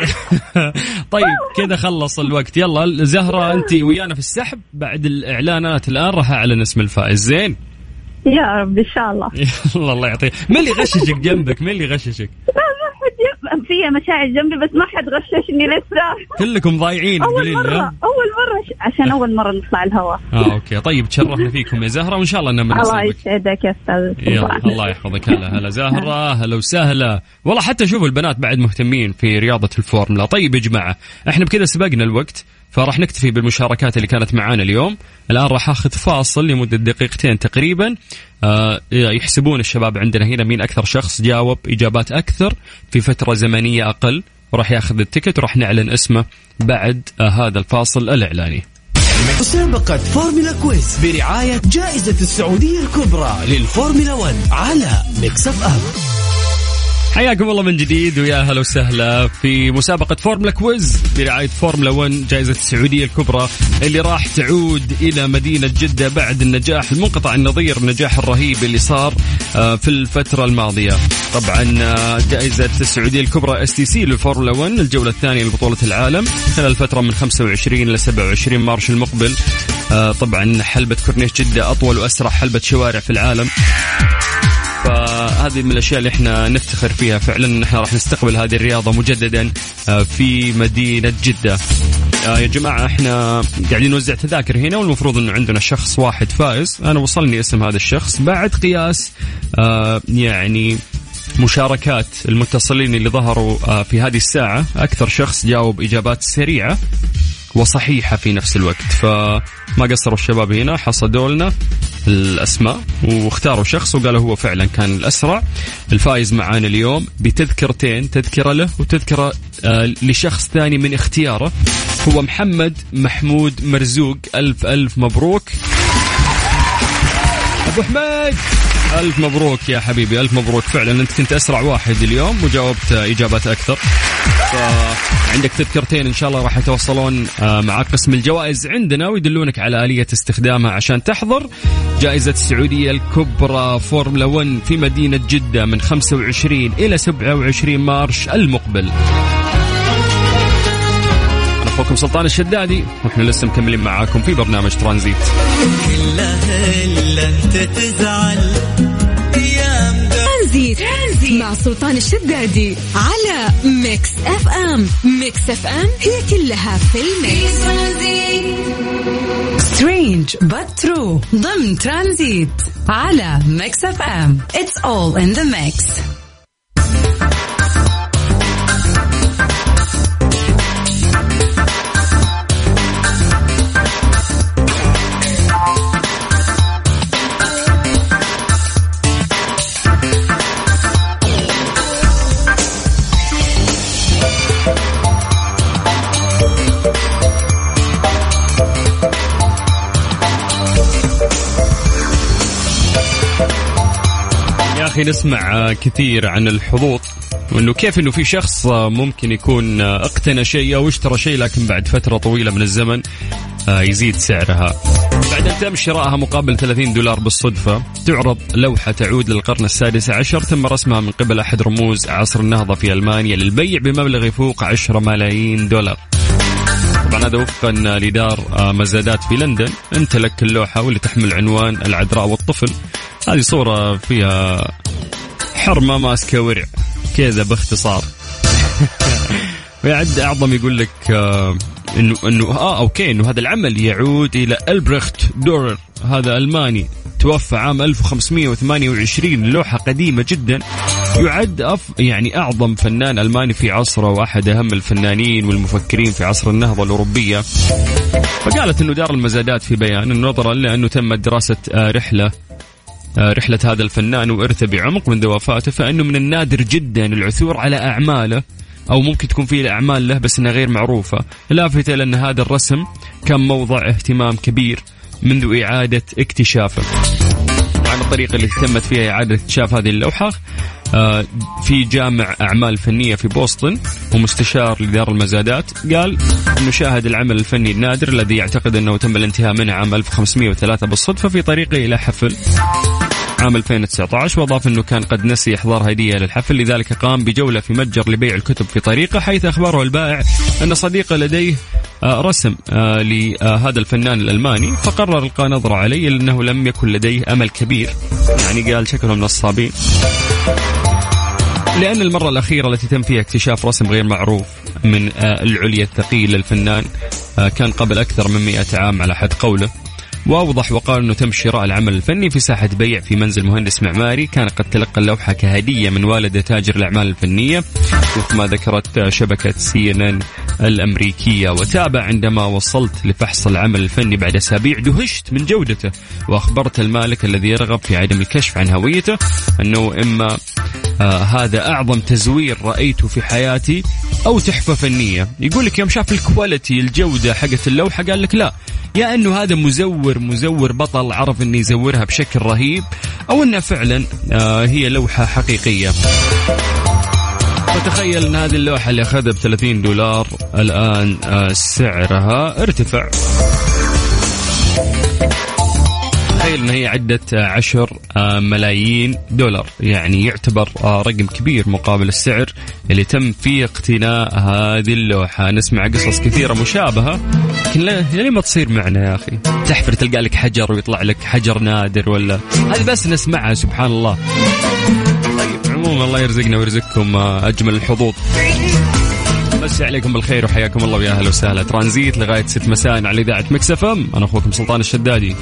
طيب كذا خلص الوقت. يلا زهرة أنت ويانا في السحب. بعد الإعلانات الآن راح أعلن اسم الفائز. زين. يا رب إن شاء الله. يلا الله يعطيك. مين اللي غششك جنبك؟ مين اللي غششك؟ لا ما حد يب- في مشاعر جنبي بس ما حد غششني لسه. كلكم ضايعين أول مرة ها؟ أول مرة عشان أول مرة نطلع الهواء. آه okay. طيب تشرفنا فيكم يا زهرة وإن شاء الله انه من الله يسعدك يا أستاذ. الله يحفظك. هلا هلا زهرة هلا وسهلا. والله حتى شوفوا البنات بعد مهتمين في رياضة الفورمولا. طيب يا جماعة إحنا بكذا سبقنا الوقت. فراح نكتفي بالمشاركات اللي كانت معانا اليوم. الآن راح أخذ فاصل لمدة دقيقتين تقريبا. آه يحسبون الشباب عندنا هنا مين أكثر شخص جاوب إجابات أكثر في فترة زمنية أقل. وراح يأخذ ال ticket وراح نعلن اسمه بعد آه هذا الفاصل الإعلاني. مسابقة فورمولا quiz برعاية جائزة السعودية الكبرى للفورمولا 1 على Mix FM. حياكم الله من جديد ويا هلا وسهلا في مسابقة فورمولا quiz برعاية فورمولا 1 جائزة السعودية الكبرى اللي راح تعود إلى مدينة جدة بعد النجاح المنقطع النظير النجاح الرهيب اللي صار آه، في الفترة الماضية. طبعا آه، جائزة السعودية الكبرى stc للفورمولا 1 الجولة الثانية لبطولة العالم خلال الفترة من 25 إلى 27 March المقبل. آه، طبعا حلبة كورنيش جدة أطول وأسرع حلبة شوارع في العالم. فهذه من الأشياء اللي إحنا نفتخر فيها. فعلا ان إحنا راح نستقبل هذه الرياضة مجددا آه، في مدينة جدة. آه، يا جماعة إحنا قاعدين نوزع تذاكر هنا والمفروض انه عندنا شخص واحد فائز. أنا وصلني اسم هذا الشخص. بعد قياس آه، يعني مشاركات المتصلين اللي ظهروا في هذه الساعة أكثر شخص جاوب إجابات سريعة. وصحيحة في نفس الوقت. فما قصروا الشباب هنا حصدوا لنا الأسماء واختاروا شخص وقالوا هو فعلا كان الأسرع. الفايز معانا اليوم بتذكرتين تذكرة له وتذكرة آه، لشخص ثاني من اختياره. هو محمد محمود مرزوق. ألف ألف مبروك. أبو حميد! ألف مبروك يا حبيبي ألف مبروك. فعلا أنت كنت أسرع واحد اليوم وجاوبت إجابات أكثر. فعندك تذكرتين إن شاء الله راح يتوصلون آه، مع قسم الجوائز عندنا ويدلونك على آلية استخدامها عشان تحضر جائزة السعودية الكبرى فورمولا 1 في مدينة جدة من 25 إلى 27 March المقبل. أنا أخوكم سلطان الشدادي وإحنا لسه مكملين معاكم في برنامج ترانزيت. كلها تتزعل مع سلطان الشدادي على ميكس اف ام. ميكس اف ام هي كلها في الميكس. سترينج true. ضمن ترانزيت على ميكس اف ام. It's all in the mix. أخي نسمع كثير عن الحظوظ وإنه كيف إنه في شخص ممكن يكون اقتنى شيء أو اشترى شيء لكن بعد فترة طويلة من الزمن آه، يزيد سعرها. بعد أن تم شرائها مقابل 30 دولار بالصدفة تعرض لوحة تعود للقرن السادس عشر تم رسمها من قبل أحد رموز عصر النهضة في ألمانيا للبيع بمبلغ يفوق 10 ملايين دولار. طبعا هذا وفقا لدار آه، مزادات في لندن. امتلك اللوحة واللي تحمل عنوان العذراء والطفل. هذه صورة فيها حرمة ماسكة ورع. كذا باختصار. ويعد أعظم يقول لك آه، انه انه آه okay إنه هذا العمل يعود إلى ألبرخت دورر. هذا ألماني. توفى عام 1528 لوحة قديمة جدا. يعد أف يعني أعظم فنان ألماني في عصره وأحد أهم الفنانين والمفكرين في عصر النهضة الأوروبية. فقالت إنه دار المزادات في بيان إنه نظرا لأنه تمت دراسة آه، رحلة رحلة هذا الفنان وإرثه بعمق منذ وفاته فإنه من النادر جدا العثور على أعماله أو ممكن تكون فيه أعمال له بس إنها غير معروفة. لافتة لأن هذا الرسم كان موضع اهتمام كبير منذ إعادة اكتشافه. طبعا الطريقة اللي تمت فيها إعادة اكتشاف هذه اللوحة آه، في جامع أعمال فنية في بوسطن ومستشار لدار المزادات قال أنه شاهد العمل الفني النادر الذي يعتقد أنه تم الانتهاء منه عام 1503 بالصدفة في طريقه إلى حفل عام 2019 وأضاف إنه كان قد نسي إحضار هدية للحفل لذلك قام بجولة في متجر لبيع الكتب في طريقه حيث أخبره البائع أن صديقه لديه آه، رسم آه، لهذا الفنان الألماني فقرر إلقاء نظرة عليه لأنه لم يكن لديه أمل كبير. يعني قال شكلهم نصابين لأن المرة الأخيرة التي تم فيها اكتشاف رسم غير معروف من آه، العليا الثقيل للفنان كان قبل أكثر من مئة عام على حد قوله. واوضح وقال انه تم شراء العمل الفني في ساحة بيع في منزل مهندس معماري. كان قد تلقى اللوحة كهدية من والده تاجر الأعمال الفنية وفق ما ذكرت شبكة سي إن إن الأمريكية. وتابع عندما وصلت لفحص العمل الفني بعد أسابيع دهشت من جودته وأخبرت المالك الذي يرغب في عدم الكشف عن هويته أنه إما آه هذا أعظم تزوير رأيته في حياتي أو تحفة فنية. يقول لك يوم شاف الكواليتي الجودة حقت اللوحة قال لك لا. يا إنه هذا مزور مزور بطل عرف انه يزورها بشكل رهيب أو إنها فعلا آه هي لوحة حقيقية. فتخيل إن هذه اللوحة اللي أخذها ب 30 دولار الآن آه سعرها ارتفع. تخيل إن هي عدة عشر آه، ملايين دولار. يعني يعتبر آه، رقم كبير مقابل السعر اللي تم فيه اقتناء هذه اللوحة. نسمع قصص كثيرة مشابهة لكن ليه ما تصير معنا يا أخي. تحفر تلقى لك حجر ويطلع لك حجر نادر ولا؟ هذه بس نسمعها سبحان الله. عليكم الله يرزقنا ويرزقكم آه، أجمل الحظوظ. مسي عليكم بالخير وحياكم الله ويا أهلا وسهلا. ترانزيت لغاية 6 مساء على إذاعة مكسف إم. أنا أخوكم سلطان الشدادي.